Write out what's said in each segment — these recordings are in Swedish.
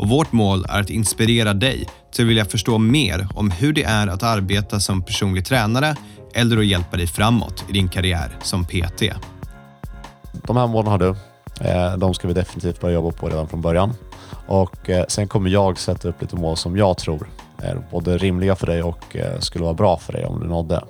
och vårt mål är att inspirera dig till att vilja förstå mer om hur det är att arbeta som personlig tränare eller att hjälpa dig framåt i din karriär som PT. De här målen har du. Eh, De ska vi definitivt börja jobba på redan från början. Och eh, sen kommer jag sätta upp lite mål som jag tror är både rimliga för dig och eh, skulle vara bra för dig om du nådde.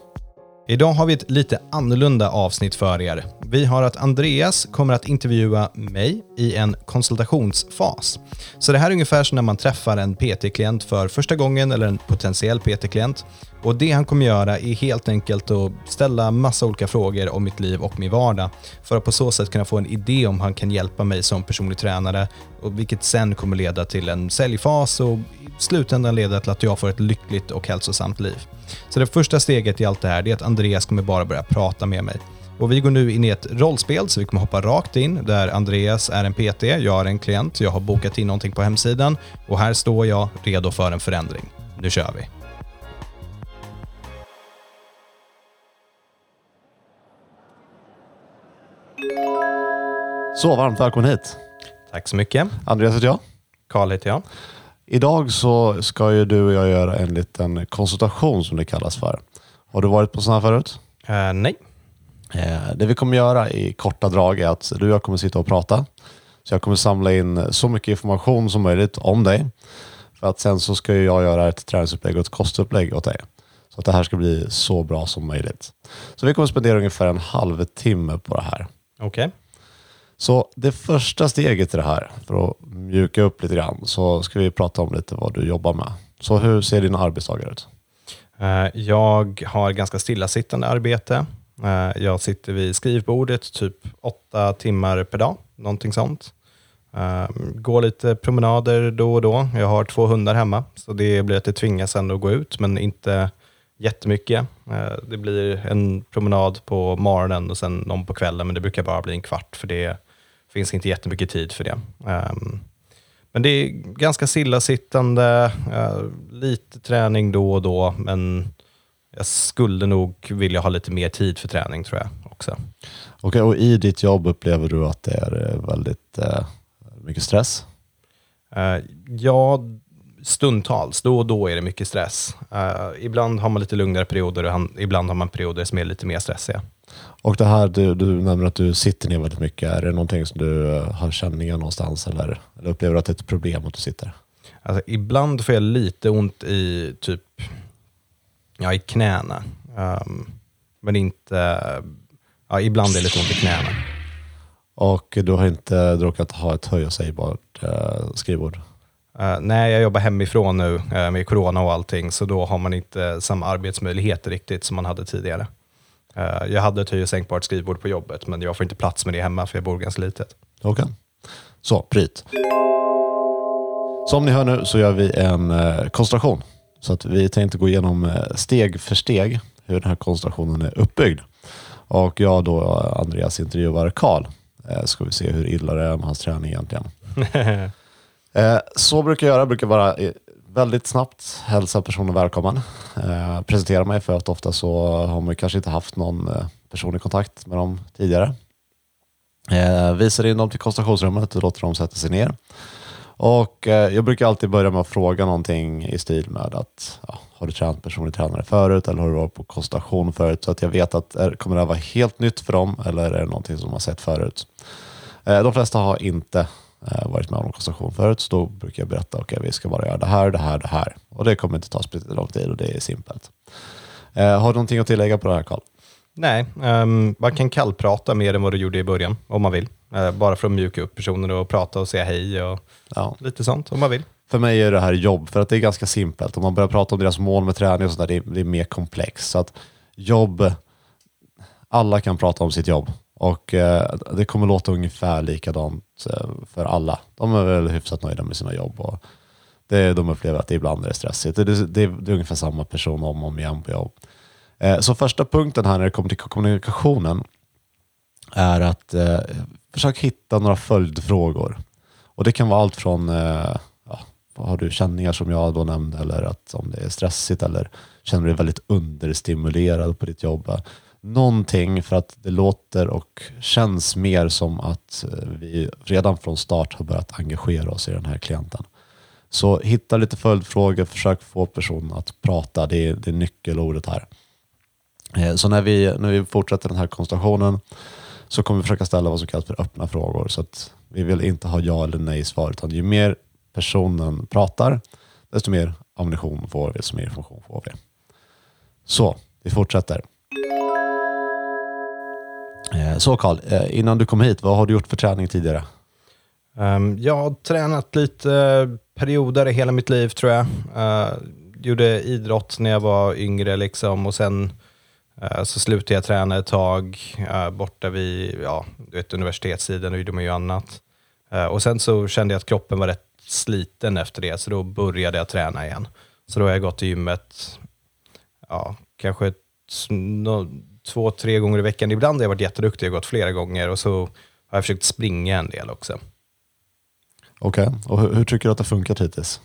Idag har vi ett lite annorlunda avsnitt för er. Vi har att Andreas kommer att intervjua mig i en konsultationsfas. Så det här är ungefär som när man träffar en PT-klient för första gången eller en potentiell PT-klient. Och det han kommer göra är helt enkelt att ställa massa olika frågor om mitt liv och min vardag för att på så sätt kunna få en idé om han kan hjälpa mig som personlig tränare och vilket sen kommer leda till en säljfas och i slutändan leda till att jag får ett lyckligt och hälsosamt liv. Så det första steget i allt det här är att Andreas kommer bara börja prata med mig. Och vi går nu in i ett rollspel så vi kommer hoppa rakt in där Andreas är en PT, jag är en klient, jag har bokat in någonting på hemsidan och här står jag redo för en förändring. Nu kör vi! Så varmt välkommen hit. Tack så mycket. Andreas heter jag. Karl heter jag. Idag så ska ju du och jag göra en liten konsultation som det kallas för. Har du varit på sådana här förut? Eh, nej. Eh, Det vi kommer göra i korta drag är att du och jag kommer sitta och prata. Så jag kommer samla in så mycket information som möjligt om dig. För att sen så ska jag göra ett träningsupplägg och ett kostupplägg åt dig. Så att det här ska bli så bra som möjligt. Så vi kommer spendera ungefär en halvtimme på det här. Okej. Så det första steget i det här, för att mjuka upp lite grann, så ska vi prata om lite vad du jobbar med. Så hur ser dina arbetsdagar ut? Eh, Jag har ganska stillasittande arbete. Eh, jag sitter vid skrivbordet typ åtta timmar per dag, någonting sånt. Eh, går lite promenader då och då. Jag har två hundar hemma, så det blir att det tvingas ändå gå ut, men inte jättemycket. Eh, det blir en promenad på morgonen och sen någon på kvällen, men det brukar bara bli en kvart, för det finns inte jättemycket tid för det. Ehm, men det är ganska stillasittande, lite träning då och då, men jag skulle nog vilja ha lite mer tid för träning tror jag också. Okej, och i ditt jobb upplever du att det är eh, väldigt eh, mycket stress? Eh, Ja, stundtals, då och då är det mycket stress. Eh, ibland har man lite lugnare perioder och han- ibland har man perioder som är lite mer stressiga. Och det här, du, du nämner att du sitter ner väldigt mycket. Är det någonting som du eh, har känningar någonstans eller, eller upplever du att det är ett problem att du sitter? Alltså, ibland får jag lite ont i typ ja, i knäna. Ehm, men inte... Ja, ibland är det lite ont i knäna. Och du har inte råkat ha ett höj och sägbart eh, skrivbord? Eh, nej, jag jobbar hemifrån nu eh, med corona och allting, så då har man inte samma arbetsmöjligheter riktigt som man hade tidigare. Eh, jag hade ett höj och sänkbart skrivbord på jobbet, men jag får inte plats med det hemma för jag bor ganska litet. Okej. Så, bryt. Som ni hör nu så gör vi en konstellation. Så att vi tänkte gå igenom eh, steg för steg hur den här konstellationen är uppbyggd. Och jag då, Andreas, intervjuar Karl. Eh, ska vi se hur illa det är med hans träning egentligen. Eh, så brukar jag göra, brukar vara väldigt snabbt hälsa personen välkommen. Eh, presentera mig för att ofta så har man kanske inte haft någon personlig kontakt med dem tidigare. Eh, visar in dem till koncentrationsrummet och låter dem sätta sig ner. Och eh, Jag brukar alltid börja med att fråga någonting i stil med att ja, har du tränat personlig tränare förut eller har du varit på konstation förut? Så att jag vet att är, kommer det här vara helt nytt för dem eller är det någonting som de har sett förut? Eh, de flesta har inte eh, varit med om konstation förut så då brukar jag berätta okej vi ska bara göra det här, det här, det här. Och det kommer inte ta speciellt lång tid och det är simpelt. Eh, har du någonting att tillägga på det här Karl? Nej, ehm, man kan kallprata mer än vad du gjorde i början, om man vill. Eh, bara för att mjuka upp personer och prata och säga hej och Ja. lite sånt, om man vill. För mig är det här jobb, för att det är ganska simpelt. Om man börjar prata om deras mål med träning och sådär, det, är- det är mer komplext. Så att jobb, alla kan prata om sitt jobb. Och eh, det kommer låta ungefär likadant eh, för alla. De är väl hyfsat nöjda med sina jobb. Och Det, de upplever att det ibland är stressigt. Det, det, det, det är ungefär samma person om och om igen på jobb. Eh, så första punkten här när det kommer till kommunikationen är att eh, försöka hitta några följdfrågor. Och det kan vara allt från eh, ja, har du känningar som jag då nämnde eller att om det är stressigt eller känner du dig väldigt understimulerad på ditt jobb. Någonting för att det låter och känns mer som att eh, vi redan från start har börjat engagera oss i den här klienten. Så hitta lite följdfrågor, försök få personen att prata. Det är, det är nyckelordet här. Eh, så när vi, när vi fortsätter den här konstellationen så kommer vi försöka ställa vad som kallas för öppna frågor. Så att vi vill inte ha ja eller nej svar, utan ju mer personen pratar, desto mer ammunition får vi, desto mer information får vi. Så, vi fortsätter. Eh, så Karl, eh, innan du kom hit, vad har du gjort för träning tidigare? Ehm, jag har tränat lite perioder i hela mitt liv tror jag. Gjorde idrott när jag var yngre liksom och sen så slutade jag träna ett tag uh, borta vid ja, du vet, universitetstiden, då gjorde man ju annat. och sen så kände jag att kroppen var rätt sliten efter det, så då började jag träna igen. Så då har jag gått till gymmet, ja, kanske no, två, tre gånger i veckan. Ibland har jag varit jätteduktig och gått flera gånger och så har jag försökt springa en del också. Okej, okay. och hur, hur, tycker du att det har funkat hittills?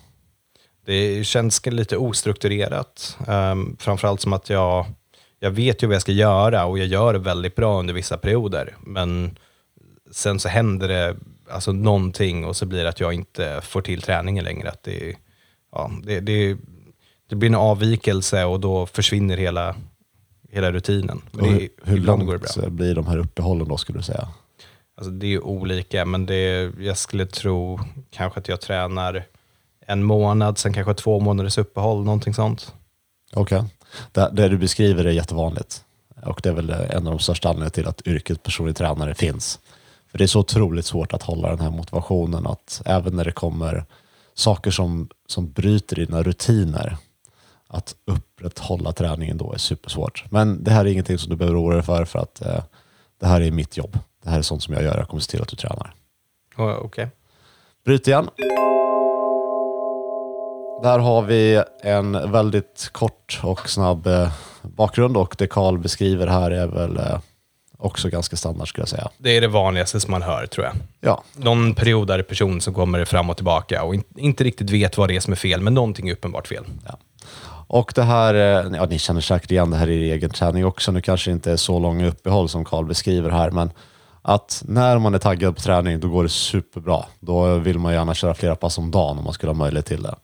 Det känns lite ostrukturerat. Um, framförallt som att jag, jag vet ju vad jag ska göra och jag gör det väldigt bra under vissa perioder. Men sen så händer det alltså någonting och så blir det att jag inte får till träningen längre. Att det, ja, det, det, det blir en avvikelse och då försvinner hela, hela rutinen. Men hur, hur långt blir de här uppehållen då skulle du säga? Alltså det är olika, men det, jag skulle tro kanske att jag tränar en månad, sen kanske två månaders uppehåll, någonting sånt. Okej. Okay. Det, det, du beskriver är jättevanligt. Och det är väl en av de största anledningarna till att yrket personlig tränare finns. För det är så otroligt svårt att hålla den här motivationen att även när det kommer saker som, som bryter dina rutiner, att upprätthålla träningen då är supersvårt. Men det här är ingenting som du behöver oroa dig för, för att eh, det här är mitt jobb. Det här är sånt som jag gör. Jag kommer se till att du tränar. Okej. Okay. Bryt igen. Där har vi en väldigt kort och snabb eh, bakgrund och det Karl beskriver här är väl eh, också ganska standard skulle jag säga. Det är det vanligaste som man hör tror jag. Ja. Någon periodare person som kommer fram och tillbaka och inte riktigt vet vad det är som är fel, men någonting är uppenbart fel. Ja. Och det här, eh, ja, ni känner säkert igen det här i egen träning också. Nu kanske det inte är så långa uppehåll som Karl beskriver här, men att när man är taggad på träning, då går det superbra. Då vill man gärna köra flera pass om dagen om man skulle ha möjlighet till det.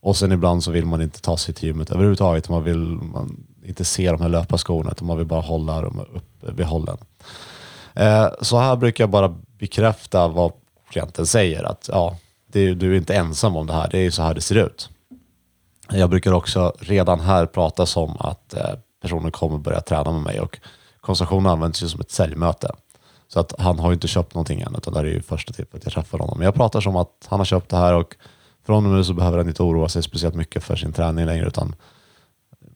Och sen ibland så vill man inte ta sig till gymmet överhuvudtaget. Man vill man inte se de här löparskorna, utan man vill bara hålla dem uppe vid hållen. Eh, så här brukar jag bara bekräfta vad klienten säger, att ja, det, du är inte ensam om det här, det är ju så här det ser ut. Jag brukar också redan här prata som att eh, personen kommer börja träna med mig och konsultationen används ju som ett säljmöte. Så att han har ju inte köpt någonting än, utan det här är ju första tillfället jag träffar honom. Men jag pratar som att han har köpt det här och från och med så behöver han inte oroa sig speciellt mycket för sin träning längre, utan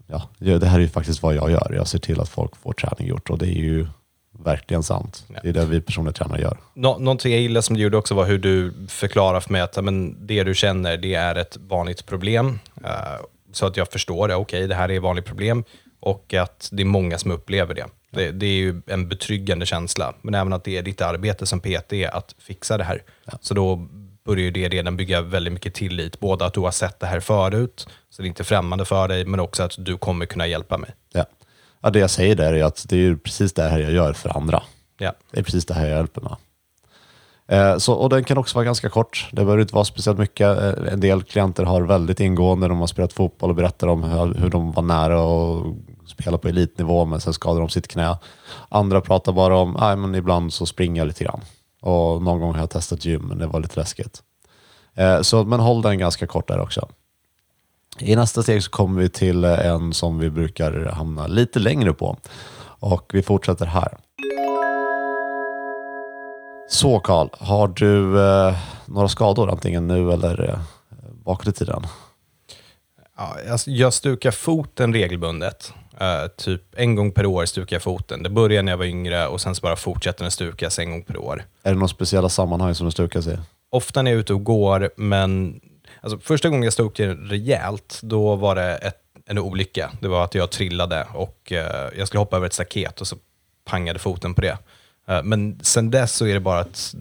ja, det här är ju faktiskt vad jag gör. Jag ser till att folk får träning gjort och det är ju verkligen sant. Ja. Det är det vi personliga tränare gör. Nå någonting jag gillade som du gjorde också var hur du förklarar för mig att men, det du känner det är ett vanligt problem. Uh, så att jag förstår det, okej okay, det här är ett vanligt problem och att det är många som upplever det. Det, det, är ju en betryggande känsla, men även att det är ditt arbete som PT att fixa det här. Ja. Så då börjar det redan bygga väldigt mycket tillit. Både att du har sett det här förut, så det är inte främmande för dig, men också att du kommer kunna hjälpa mig. Ja. Ja, det jag säger där är att det är precis det här jag gör för andra. Ja. Det är precis det här jag hjälper med. Eh, så, och den kan också vara ganska kort. Det behöver inte vara speciellt mycket. Eh, en del klienter har väldigt ingående, de har spelat fotboll och berättar om hur, hur de var nära att spela på elitnivå men sen skadade de sitt knä. Andra pratar bara om, nej men ibland så springer jag lite grann. Och någon gång har jag testat gym men det var lite läskigt. Eh, så, men håll den ganska kort där också. I nästa steg så kommer vi till en som vi brukar hamna lite längre på. Och vi fortsätter här. Så Karl, har du eh, några skador antingen nu eller eh, bakåt i tiden? Ja, jag, jag stukar foten regelbundet. Uh, typ en gång per år stukar jag foten. Det började när jag var yngre och sen så bara fortsätter den stukas en gång per år. Är det några speciella sammanhang som den stukas i? Ofta när jag är ute och går, men Alltså, första gången jag stod rejält, då var det ett, en olycka. Det var att jag trillade och eh, jag skulle hoppa över ett staket och så pangade foten på det. Eh, men sen dess så är det bara att,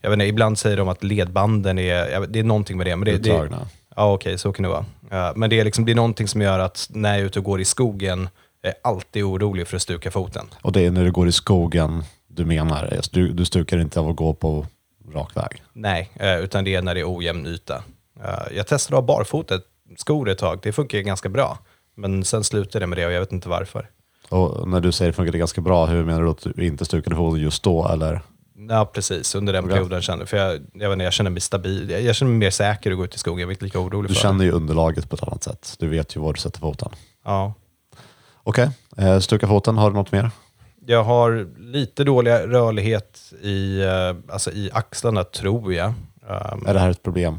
jag vet inte, ibland säger de att ledbanden är, det är någonting med det. Men det, det. Ja, okej, så kan det vara. Eh, men det är, liksom, det är någonting som gör att när jag är ute och går i skogen, är jag alltid orolig för att stuka foten. Och det är när du går i skogen du menar? Du, du stukar inte av att gå på rak väg? Nej, eh, utan det är när det är ojämn yta. Eh, Jag testade att ha barfota skor ett tag, det funkar ganska bra. Men sen slutade det med det och jag vet inte varför. Och när du säger det funkade ganska bra, hur menar du att du inte stukade foten just då? Eller? Ja, precis. Under den perioden kände för jag, jag, vet inte, jag känner mig stabil. Jag, jag känner mig mer säker att gå ut i skogen. Jag var inte lika orolig Du för känner ju underlaget på ett annat sätt. Du vet ju var du sätter foten. Ja. Okej, eh, stuka foten, har du något mer? Jag har lite dålig rörlighet i, eh, alltså i axlarna, tror jag. Um, Är det här ett problem?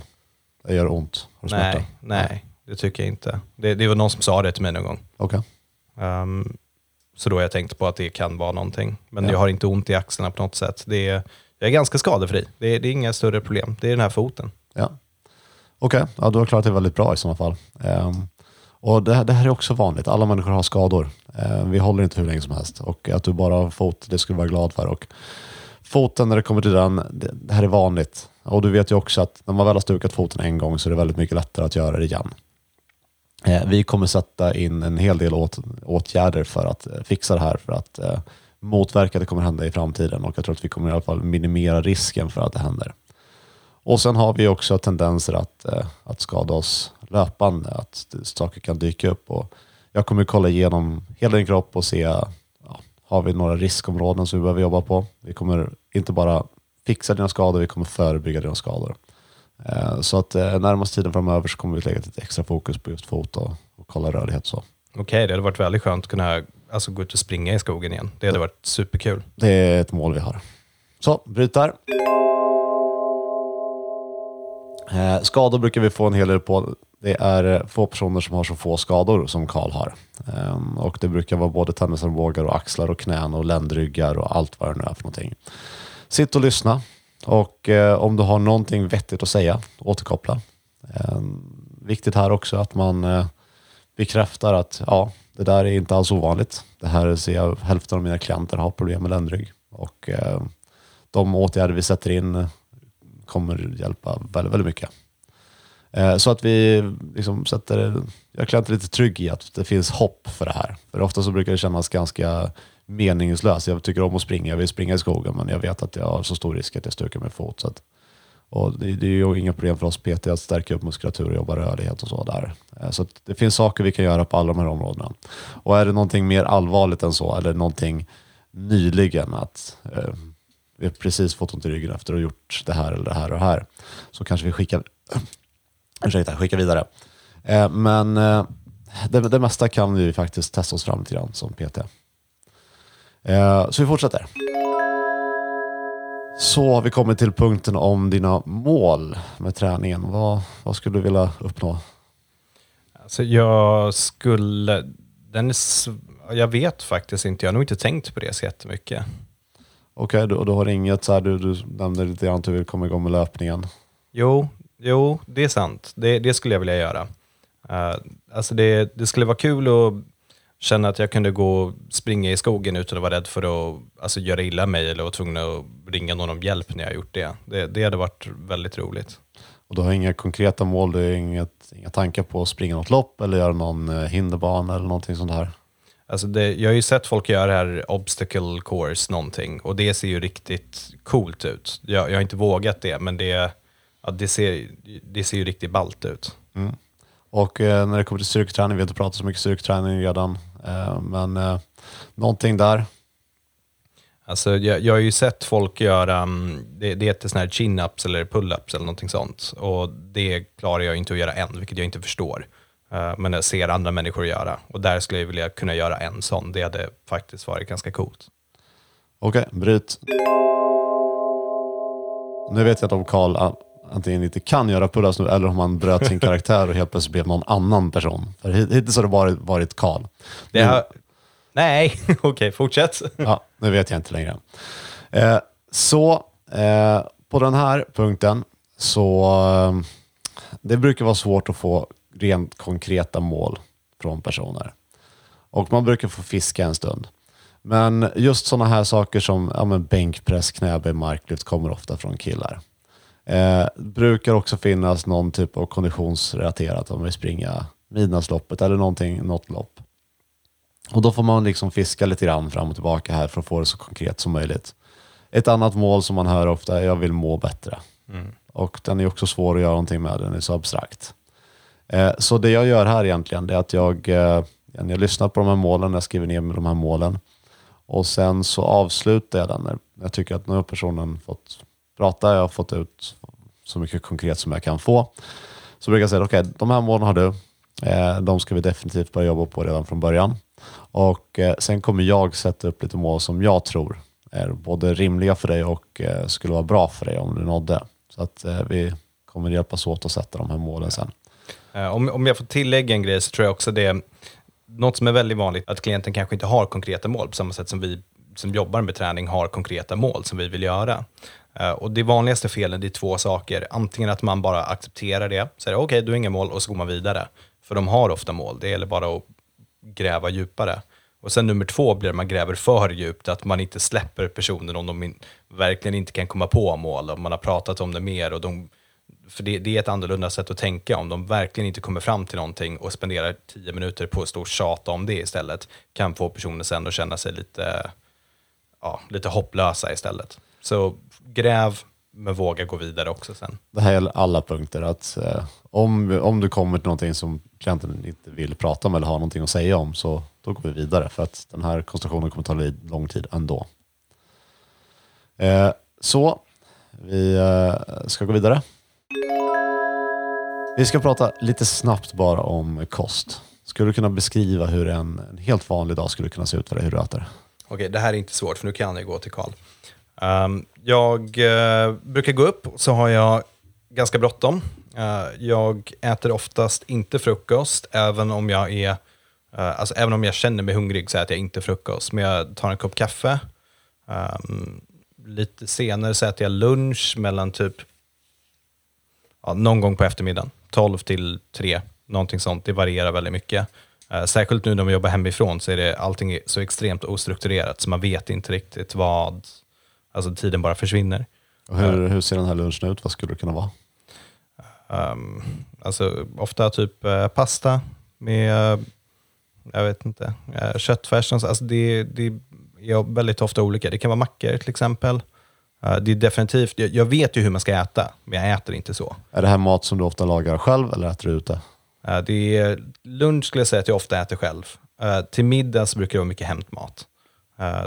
Det gör ont? Har du smärta? nej, nej, det tycker jag inte. Det, det var någon som sa det till mig någon gång. Okej. Um, så då har jag tänkt på att det kan vara någonting. Men Ja. jag har inte ont i axlarna på något sätt. Det är, jag är ganska skadefri. Det är, det är inga större problem. Det är den här foten. Ja. Okej, ja, du har klarat det väldigt bra i sådana fall. Ehm, och det, här- det här är också vanligt. Alla människor har skador. Ehm, vi håller inte hur länge som helst. Och att du bara har fot, det ska du vara glad för. Och foten, när det kommer till den, det, det här är vanligt. Och du vet ju också att när man väl har stukat foten en gång så är det väldigt mycket lättare att göra det igen. Eh, vi kommer sätta in en hel del åt, åtgärder för att eh, fixa det här, för att eh, motverka att det kommer hända i framtiden och jag tror att vi kommer i alla fall minimera risken för att det händer. Och sen har vi också tendenser att, eh, att skada oss löpande, att saker kan dyka upp. Och jag kommer kolla igenom hela din kropp och se, ja, har vi några riskområden som vi behöver jobba på? Vi kommer inte bara fixa dina skador, vi kommer förebygga dina skador. Eh, Så att eh, närmaste tiden framöver så kommer vi lägga lite extra fokus på just fot och, kolla rörlighet och så. Okej, det hade varit väldigt skönt att kunna alltså, gå ut och springa i skogen igen. Det hade varit superkul. Det är ett mål vi har. Så, bryt där. Eh, skador brukar vi få en hel del på. Det är få personer som har så få skador som Karl har. Ehm, och det brukar vara både tennisarmbågar och axlar och knän och ländryggar och allt vad det nu är för någonting. Sitt och lyssna. Och eh, om du har någonting vettigt att säga, återkoppla. Eh, viktigt här också att man eh, bekräftar att ja, det där är inte alls ovanligt. Det här ser jag, hälften av mina klienter har problem med ländrygg. Och eh, de åtgärder vi sätter in kommer hjälpa väldigt, väldigt mycket. Eh, så att vi liksom sätter, jag klienter lite trygg i att det finns hopp för det här. För ofta så brukar det kännas ganska meningslös. Jag tycker om att springa, jag vill springa i skogen men jag vet att jag har så stor risk att jag stukar mig fot. Så att, och det, det är ju inga problem för oss PT att stärka upp muskulatur och jobba rörlighet och så där. Eh, så att det finns saker vi kan göra på alla de här områdena. Och är det någonting mer allvarligt än så, eller någonting nyligen att eh, vi har precis fått ont i ryggen efter att ha gjort det här eller det här och det här, så kanske vi skickar, ursäkta, skickar vidare. Eh, men eh, det, det mesta kan vi faktiskt testa oss fram till grann som PT. Eh, så vi fortsätter. Så har vi kommit till punkten om dina mål med träningen. Vad, vad skulle du vilja uppnå? Alltså, jag skulle... Den är, jag vet faktiskt inte. Jag har nog inte tänkt på det så jättemycket. Okej, du, och du har inget så här, du, du nämnde lite grann att du vill komma igång med löpningen. Jo, jo det är sant. Det, det skulle jag vilja göra. Eh, alltså det, det skulle vara kul att känna att jag kunde gå och springa i skogen utan att vara rädd för att alltså, göra illa mig eller vara tvungen att ringa någon om hjälp när jag gjort det. Det, det hade varit väldigt roligt. Och du har inga konkreta mål, du har inget, inga tankar på att springa något lopp eller göra någon eh, hinderbana eller någonting sånt här. Alltså det, jag har ju sett folk göra det här obstacle course någonting och det ser ju riktigt coolt ut. Jag, jag har inte vågat det, men det, ja, det, ser, det ser ju riktigt ballt ut. Och eh, när det kommer till styrketräning, vi har inte pratat så mycket styrketräning redan, men eh, någonting där. Alltså jag, jag har ju sett folk göra, mm, det, det heter såna här chin-ups eller pull-ups eller någonting sånt. Och det klarar jag inte att göra än, vilket jag inte förstår. Eh, men jag ser andra människor göra. Och där skulle jag vilja kunna göra en sån. Det hade faktiskt varit ganska coolt. Okej, bryt. Nu vet jag inte om Karl antingen inte kan göra pull-ups nu eller om han bröt sin karaktär och helt plötsligt blev någon annan person. För hit- hittills har det bara varit Karl. Det har, nej, okej, fortsätt. Ja, nu vet jag inte längre. Eh, så eh, på den här punkten så det brukar vara svårt att få rent konkreta mål från personer. Och man brukar få fiska en stund. Men just sådana här saker som ja, men bänkpress, knäböj, marklyft kommer ofta från killar. Eh, brukar också finnas någon typ av konditionsrelaterat om man vill springa midnattsloppet eller någonting, något lopp. Och då får man liksom fiska lite grann fram och tillbaka här för att få det så konkret som möjligt. Ett annat mål som man hör ofta är jag vill må bättre. Och den är också svår att göra någonting med, den är så abstrakt. Eh, så det jag gör här egentligen är att jag, eh, jag lyssnar på de här målen, jag skriver ner med de här målen och sen så avslutar jag den när jag tycker att nu har personen fått prata, jag har fått ut så mycket konkret som jag kan få. Så brukar jag säga, okej, okay, de här målen har du, eh, de ska vi definitivt börja jobba på redan från början. Och eh, sen kommer jag sätta upp lite mål som jag tror är både rimliga för dig och eh, skulle vara bra för dig om du nådde. Så att eh, vi kommer hjälpas åt att sätta de här målen sen. Eh, om, om jag får tillägga en grej så tror jag också det är något som är väldigt vanligt, att klienten kanske inte har konkreta mål på samma sätt som vi som jobbar med träning har konkreta mål som vi vill göra. Eh, och det vanligaste felen är två saker. Antingen att man bara accepterar det, säger okej, okay, du har inga mål och så går man vidare. För de har ofta mål, det gäller bara att gräva djupare. Och sen nummer två blir att man gräver för djupt, att man inte släpper personen om de in, verkligen inte kan komma på mål, om man har pratat om det mer och de för det, det, är ett annorlunda sätt att tänka. Om de verkligen inte kommer fram till någonting och spenderar tio minuter på att stå och tjata om det istället, kan få personen sen att känna sig lite, ja, lite hopplösa istället. Så gräv, men våga gå vidare också sen. Det här gäller alla punkter. Att, eh, om, om du kommer till någonting som klienten inte vill prata om eller har någonting att säga om, så då går vi vidare. För att den här konstellationen kommer ta lång tid ändå. Eh, så, vi eh, ska gå vidare. Vi ska prata lite snabbt bara om kost. Skulle du kunna beskriva hur en, en helt vanlig dag skulle kunna se ut för dig, hur du äter? Okej, det här är inte svårt för nu kan jag gå till Karl. Um, jag uh, brukar gå upp så har jag ganska bråttom. Uh, jag äter oftast inte frukost, även om jag är uh, alltså, även om jag känner mig hungrig så äter jag inte frukost. Men jag tar en kopp kaffe. Um, lite senare så äter jag lunch mellan typ ja, någon gång på eftermiddagen. 12 till 3, någonting sånt. Det varierar väldigt mycket. Uh, särskilt nu när man jobbar hemifrån så är det allting så extremt ostrukturerat så man vet inte riktigt vad, alltså tiden bara försvinner. Och hur, hur ser den här lunchen ut? Vad skulle det kunna vara? Um, alltså ofta typ uh, pasta med, uh, jag vet inte, uh, köttfärs. Alltså det, det är väldigt ofta olika. Det kan vara mackor till exempel. Det är definitivt, jag, jag, vet ju hur man ska äta, men jag äter inte så. Är det här mat som du ofta lagar själv eller äter du ute? Det är, lunch skulle jag säga att jag ofta äter själv. Till middag så brukar det vara mycket hämtmat.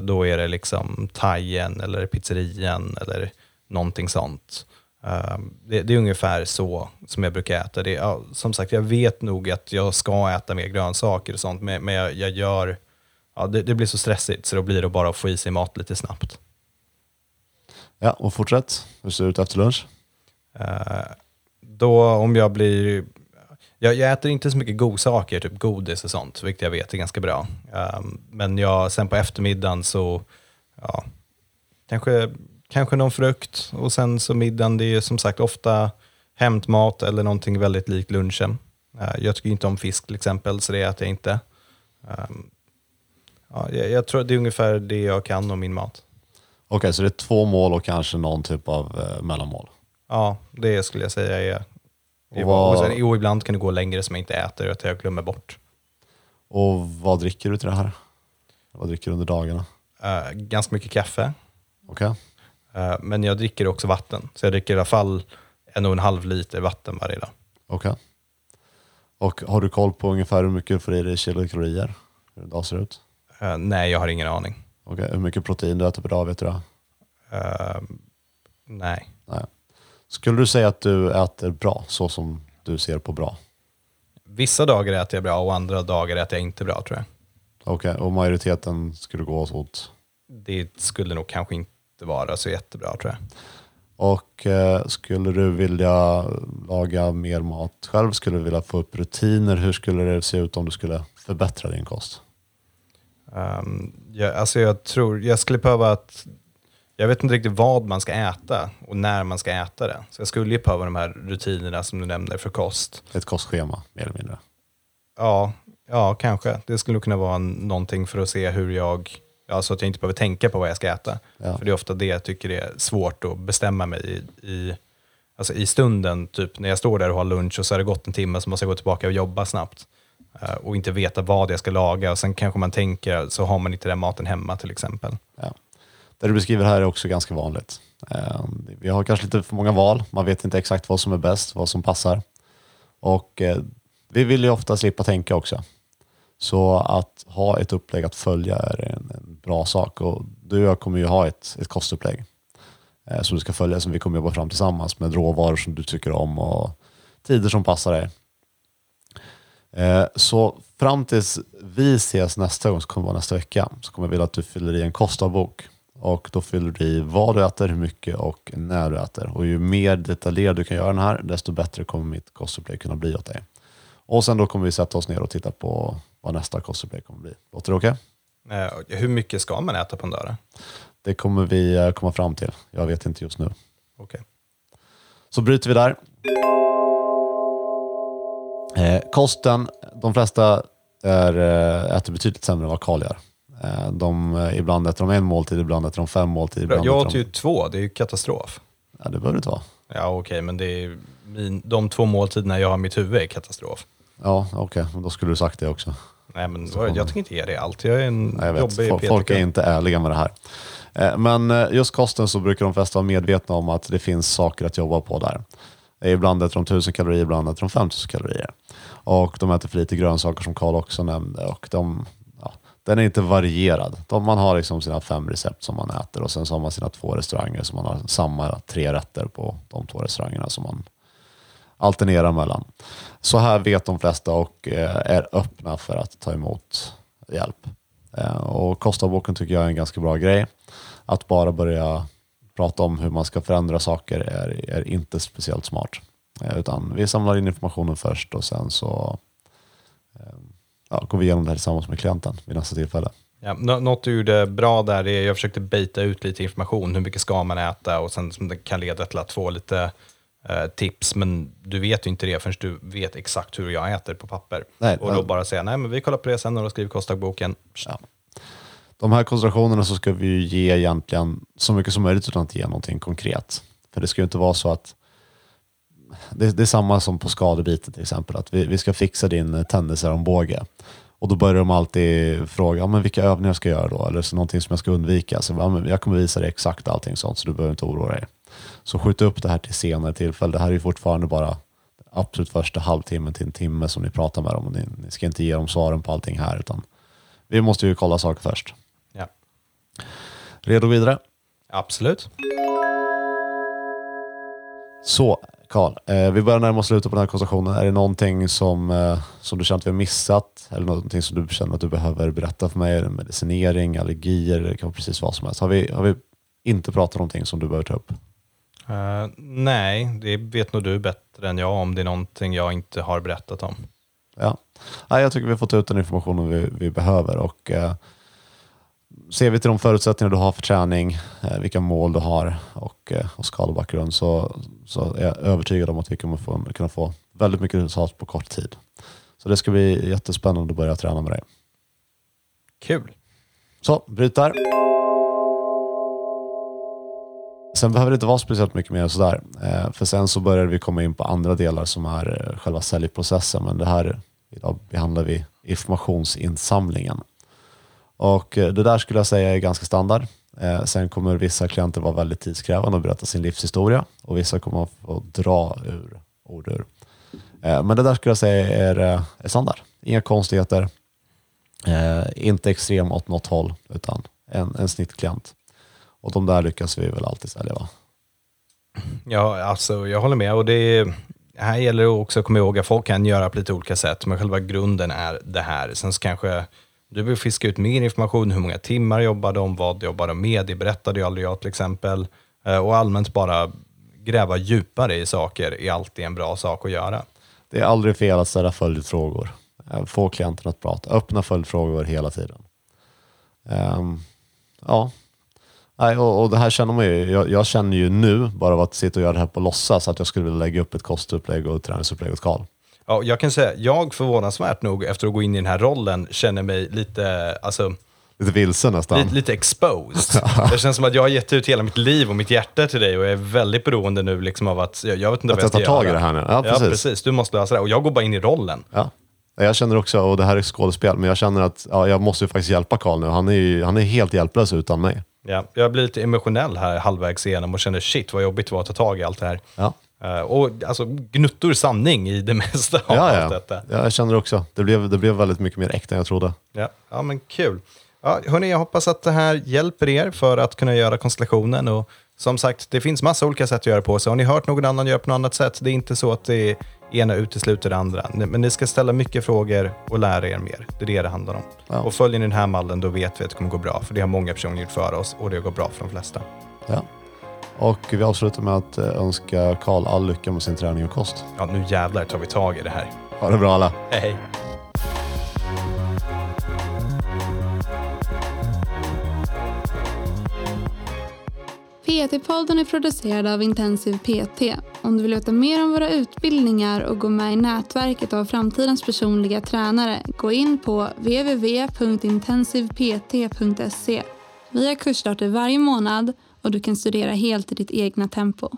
Då är det liksom thaien eller pizzerian eller någonting sånt. Det, det, är ungefär så som jag brukar äta. Det, ja, som sagt, jag vet nog att jag ska äta mer grönsaker och sånt, men, men jag, jag gör, ja, det, det, blir så stressigt så då blir det bara att få i sig mat lite snabbt. Ja, och fortsätt. Hur ser det ut efter lunch? Uh, då om jag blir... Jag, jag, äter inte så mycket godsaker, typ godis och sånt, vilket jag vet är ganska bra. Um, men jag, sen på eftermiddagen så, ja, kanske, kanske någon frukt och sen så middagen, det är som sagt ofta hämtmat eller någonting väldigt likt lunchen. Uh, jag tycker inte om fisk till exempel, så det äter jag inte. Um, ja, jag, jag tror det är ungefär det jag kan om min mat. Okej, okay, så det är två mål och kanske någon typ av eh, mellanmål? Ja, det skulle jag säga är... Och, vad... och, sen, och ibland kan det gå längre som jag inte äter och att jag glömmer bort. Och vad dricker du till det här? Vad dricker du under dagarna? Uh, ganska mycket kaffe. Okay. Uh, men jag dricker också vatten. Så jag dricker i alla fall en och en halv liter vatten varje dag. Okej. Okay. Och har du koll på ungefär hur mycket får i dig kilokalorier? Hur en dag ser ut? Uh, nej, jag har ingen aning. Okay. Hur mycket protein du äter per dag, vet du det? Nej. nej. Skulle du säga att du äter bra, så som du ser på bra? Vissa dagar äter jag bra och andra dagar äter jag inte bra tror jag. Okej, okay. och majoriteten skulle gå åt? Det skulle nog kanske inte vara så jättebra tror jag. Och eh, skulle du vilja laga mer mat själv? Skulle du vilja få upp rutiner? Hur skulle det se ut om du skulle förbättra din kost? Um, jag, alltså jag tror, jag skulle behöva att, Jag vet inte riktigt vad man ska äta och när man ska äta det. Så jag skulle ju behöva de här rutinerna som du nämner för kost. Ett kostschema, mer eller mindre. Ja, ja kanske. Det skulle kunna vara någonting för att se hur jag, ja, så att jag inte behöver tänka på vad jag ska äta. Ja. För det är ofta det jag tycker är svårt att bestämma mig i, i, alltså i stunden, typ när jag står där och har lunch och så har det gått en timme så måste jag gå tillbaka och jobba snabbt. Eh, och inte veta vad jag ska laga och sen kanske man tänker så har man inte den maten hemma till exempel. Ja. Det du beskriver här är också ganska vanligt. Ehm, vi har kanske lite för många val. Man vet inte exakt vad som är bäst, vad som passar. Och eh, vi vill ju ofta slippa tänka också. Så att ha ett upplägg att följa är en, en bra sak. Och du och jag kommer ju ha ett, ett kostupplägg eh, som du ska följa, som vi kommer jobba fram tillsammans med råvaror som du tycker om och tider som passar dig. Eh, Så fram tills vi ses nästa gång, som kommer vara nästa vecka, så kommer jag vilja att du fyller i en kostdagbok. Och då fyller du i vad du äter, hur mycket och när du äter. Och ju mer detaljerad du kan göra den här, desto bättre kommer mitt kostupplägg kunna bli åt dig. Och sen då kommer vi sätta oss ner och titta på vad nästa kostupplägg kommer bli. Låter det okej? Eh, Hur mycket ska man äta på en dag? då? Det kommer vi eh, komma fram till. Jag vet inte just nu. Okej. Så bryter vi där. Eh, kosten, de flesta är, äter betydligt sämre än vad Karl gör. Eh, de, eh, ibland äter de en måltid, ibland äter de fem måltider. Ibland Jag åt de... ju två, det är ju katastrof. Ja, det behöver det inte vara. Ja okej, men det är min, de två måltiderna jag har i mitt huvud är katastrof. Ja, okej. Men Då skulle du sagt det också. Nej men jag tänker inte ge det allt. Jag är en Nej, jag vet. jobbig Fol- Folk är inte ärliga med det här. Eh, Men just kosten så brukar de flesta vara medvetna om att det finns saker att jobba på där. Ibland äter de 1000 kalorier, ibland äter de 5000 kalorier. Och de äter för lite grönsaker som Karl också nämnde. Och de, den är inte varierad. De, man har liksom sina fem recept som man äter och sen så har man sina två restauranger som man har samma tre rätter på de två restaurangerna som man alternerar mellan. Så här vet de flesta och eh, är öppna för att ta emot hjälp. Eh, Och Kostavboken tycker jag är en ganska bra grej. Att bara börja prata om hur man ska förändra saker är, är inte speciellt smart. Eh, Utan vi samlar in informationen först och sen så ja, går vi igenom det här tillsammans med klienten vid nästa tillfälle. Ja, nå- något du gjorde bra där är jag försökte beta ut lite information. Hur mycket ska man äta och sen som det kan leda till att få lite eh, tips. Men du vet ju inte det förrän du vet exakt hur jag äter på papper. Nej, och då ja. bara säga nej men vi kollar på det sen och då skriver kostdagboken. Ja. De här koncentrationerna så ska vi ju ge egentligen så mycket som möjligt utan att ge någonting konkret. För det ska ju inte vara så att det, det är samma som på skadebiten till exempel, att vi, vi ska fixa din tennisarmbåge. Och då börjar de alltid fråga, men vilka övningar ska jag göra då? Eller så någonting som jag ska undvika. Så, jag kommer visa dig exakt allting sånt, så du behöver inte oroa dig. Så skjut upp det här till senare tillfälle. Det här är ju fortfarande bara absolut första halvtimmen till en timme som ni pratar med dem. Och ni, ni ska inte ge dem svaren på allting här, utan vi måste ju kolla saker först. Ja, Redo vidare? absolut. Så, Karl, eh, vi börjar närma oss slutet på den här konversationen. Är det någonting som, eh, som du känner att vi har missat? Eller någonting som du känner att du behöver berätta för mig? Är det Medicinering, allergier, det kan precis vad som helst. Har vi, har vi inte pratat om någonting som du behöver ta upp? Eh, nej, det vet nog du bättre än jag om det är någonting jag inte har berättat om. Ja. Nej, jag tycker vi har fått ut den informationen vi, vi behöver. Och, eh, ser vi till de förutsättningar du har för träning, eh, vilka mål du har och, eh, och skalbakgrund så, så är jag övertygad om att vi kommer få, kunna få väldigt mycket resultat på kort tid. Så det ska bli jättespännande att börja träna med dig. Kul. Så, bryt där. Sen behöver det inte vara speciellt mycket mer sådär. Eh, för sen så börjar vi komma in på andra delar som är själva säljprocessen. Men det här, idag behandlar vi informationsinsamlingen. Och eh, det där skulle jag säga är ganska standard. Eh, sen kommer vissa klienter vara väldigt tidskrävande och berätta sin livshistoria. Och vissa kommer att få dra ur ord ur. Eh, men det där skulle jag säga är, eh, är standard. Inga konstigheter. Eh, inte extrem åt något håll, utan en, en snittklient. Och de där lyckas vi väl alltid sälja va? Ja, alltså jag håller med. Och det är, här gäller det också att komma ihåg att folk kan göra på lite olika sätt, men själva grunden är det här. Sen så kanske du vill fiska ut mer information, hur många timmar jobbar de, vad jobbar de med, det berättade ju aldrig jag till exempel. Eh, och allmänt bara gräva djupare i saker är alltid en bra sak att göra. Det är aldrig fel att ställa följdfrågor. Eh, få klienten att prata. Öppna följdfrågor hela tiden. Um, ja, Nej, och, och det här känner man ju. Jag, jag känner ju nu, bara av att sitta och göra det här på låtsas, att jag skulle vilja lägga upp ett kostupplägg och träningsupplägg åt Karl. Ja, jag kan säga, jag förvånansvärt nog efter att gå in i den här rollen känner mig lite, alltså, Lite vilsen nästan. lite, lite exposed. Det känns som att jag har gett ut hela mitt liv och mitt hjärta till dig och jag är väldigt beroende nu liksom av att, jag, jag vet inte Att vad jag jag ska tar tag i göra. det här nu. Ja, Ja, precis. precis. Du måste lösa det. Och jag går bara in i rollen. Ja. Jag känner också, och det här är skådespel, men jag känner att ja, jag måste ju faktiskt hjälpa Karl nu. Han är, ju, han är helt hjälplös utan mig. Ja, jag blir lite emotionell här halvvägs igenom och känner shit vad jobbigt det var att ta tag i allt det här. Ja. Eh, och alltså gnuttor sanning i det mesta av Ja, allt ja. detta. ja, jag känner också. Det blev, det blev väldigt mycket mer äkta än jag trodde. Ja, ja men kul. Ja, hörni, jag hoppas att det här hjälper er för att kunna göra konstellationen. Och som sagt, det finns massa olika sätt att göra på. Så har ni hört någon annan göra på något annat sätt, det är inte så att det ena utesluter det andra. Men ni ska ställa mycket frågor och lära er mer. Det är det det handlar om. Ja. Och följer ni den här mallen, då vet vi att det kommer gå bra. För det har många personer gjort för oss och det går bra för de flesta. Ja. Och vi avslutar med att eh, önska Karl all lycka med sin träning och kost. Ja, nu jävlar tar vi tag i det här. Ha det bra alla. Hej! PT-podden är producerad av Intensiv PT. Om du vill veta mer om våra utbildningar och gå med i nätverket av framtidens personliga tränare, gå in på www.intensivpt.se. Vi har kursstarter varje månad och du kan studera helt i ditt egna tempo.